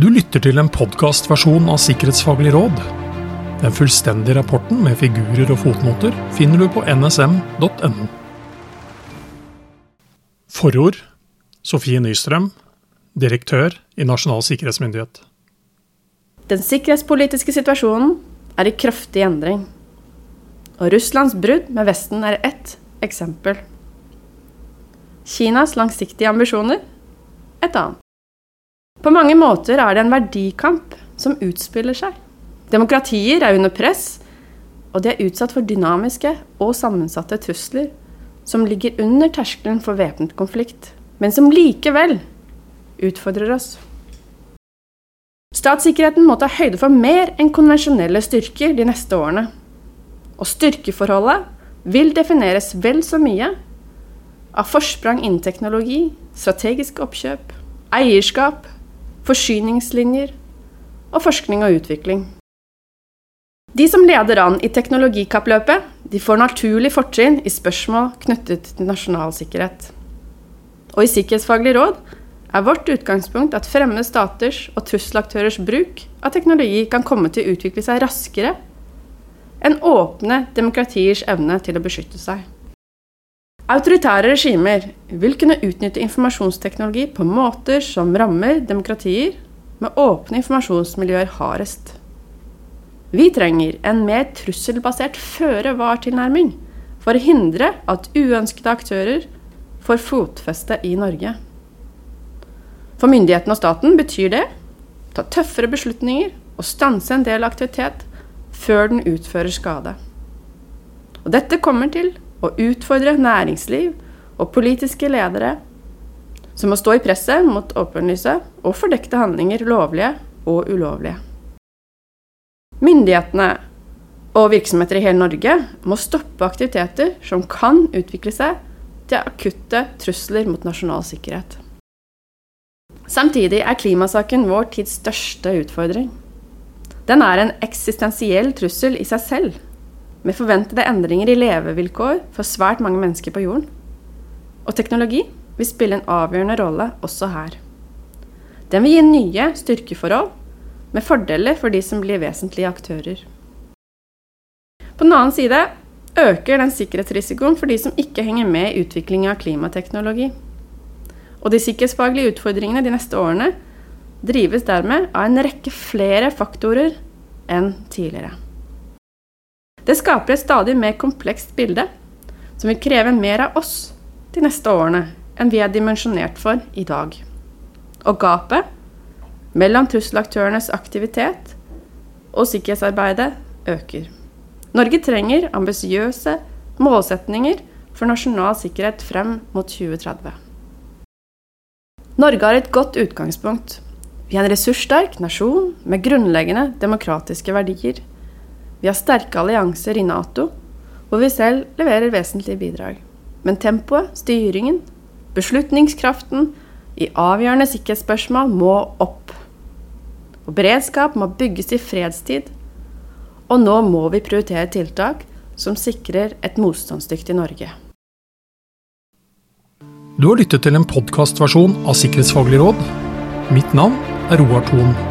Du lytter til en podkastversjon av Sikkerhetsfaglig råd. Den fullstendige rapporten med figurer og fotnoter finner du på nsm.no. Forord Sofie Nystrøm, direktør i Nasjonal sikkerhetsmyndighet. Den sikkerhetspolitiske situasjonen er i kraftig endring. Og Russlands brudd med Vesten er ett eksempel. Kinas langsiktige ambisjoner et annet. På mange måter er det en verdikamp som utspiller seg. Demokratier er under press, og de er utsatt for dynamiske og sammensatte trusler som ligger under terskelen for væpnet konflikt, men som likevel utfordrer oss. Statssikkerheten må ta høyde for mer enn konvensjonelle styrker de neste årene. Og styrkeforholdet vil defineres vel så mye av forsprang innen teknologi, strategiske oppkjøp, eierskap, forsyningslinjer og forskning og utvikling. De som leder an i teknologikappløpet, de får naturlig fortrinn i spørsmål knyttet til nasjonal sikkerhet. Og i Sikkerhetsfaglig råd er vårt utgangspunkt at fremmede staters og trusselaktørers bruk av teknologi kan komme til å utvikle seg raskere enn åpne demokratiers evne til å beskytte seg. Autoritære regimer vil kunne utnytte informasjonsteknologi på måter som rammer demokratier med åpne informasjonsmiljøer hardest. Vi trenger en mer trusselbasert føre-var-tilnærming for å hindre at uønskede aktører får fotfeste i Norge. For myndighetene og staten betyr det ta tøffere beslutninger og stanse en del aktivitet før den utfører skade. Og dette kommer til og utfordre næringsliv og politiske ledere som må stå i presset mot åpenlyse og fordekte handlinger, lovlige og ulovlige. Myndighetene og virksomheter i hele Norge må stoppe aktiviteter som kan utvikle seg til akutte trusler mot nasjonal sikkerhet. Samtidig er klimasaken vår tids største utfordring. Den er en eksistensiell trussel i seg selv med forventede endringer i levevilkår for svært mange mennesker på jorden. Og teknologi vil spille en avgjørende rolle også her. Den vil gi nye styrkeforhold, med fordeler for de som blir vesentlige aktører. På den annen side øker den sikkerhetsrisikoen for de som ikke henger med i utviklingen av klimateknologi. Og de sikkerhetsfaglige utfordringene de neste årene drives dermed av en rekke flere faktorer enn tidligere. Det skaper et stadig mer komplekst bilde, som vil kreve mer av oss de neste årene enn vi er dimensjonert for i dag. Og gapet mellom trusselaktørenes aktivitet og sikkerhetsarbeidet øker. Norge trenger ambisiøse målsetninger for nasjonal sikkerhet frem mot 2030. Norge har et godt utgangspunkt. Vi er en ressurssterk nasjon med grunnleggende demokratiske verdier. Vi har sterke allianser i Nato, hvor vi selv leverer vesentlige bidrag. Men tempoet, styringen, beslutningskraften i avgjørende sikkerhetsspørsmål må opp. Og beredskap må bygges i fredstid. Og nå må vi prioritere tiltak som sikrer et motstandsdyktig Norge. Du har lyttet til en podkastversjon av Sikkerhetsfaglig råd. Mitt navn er Roar Thon.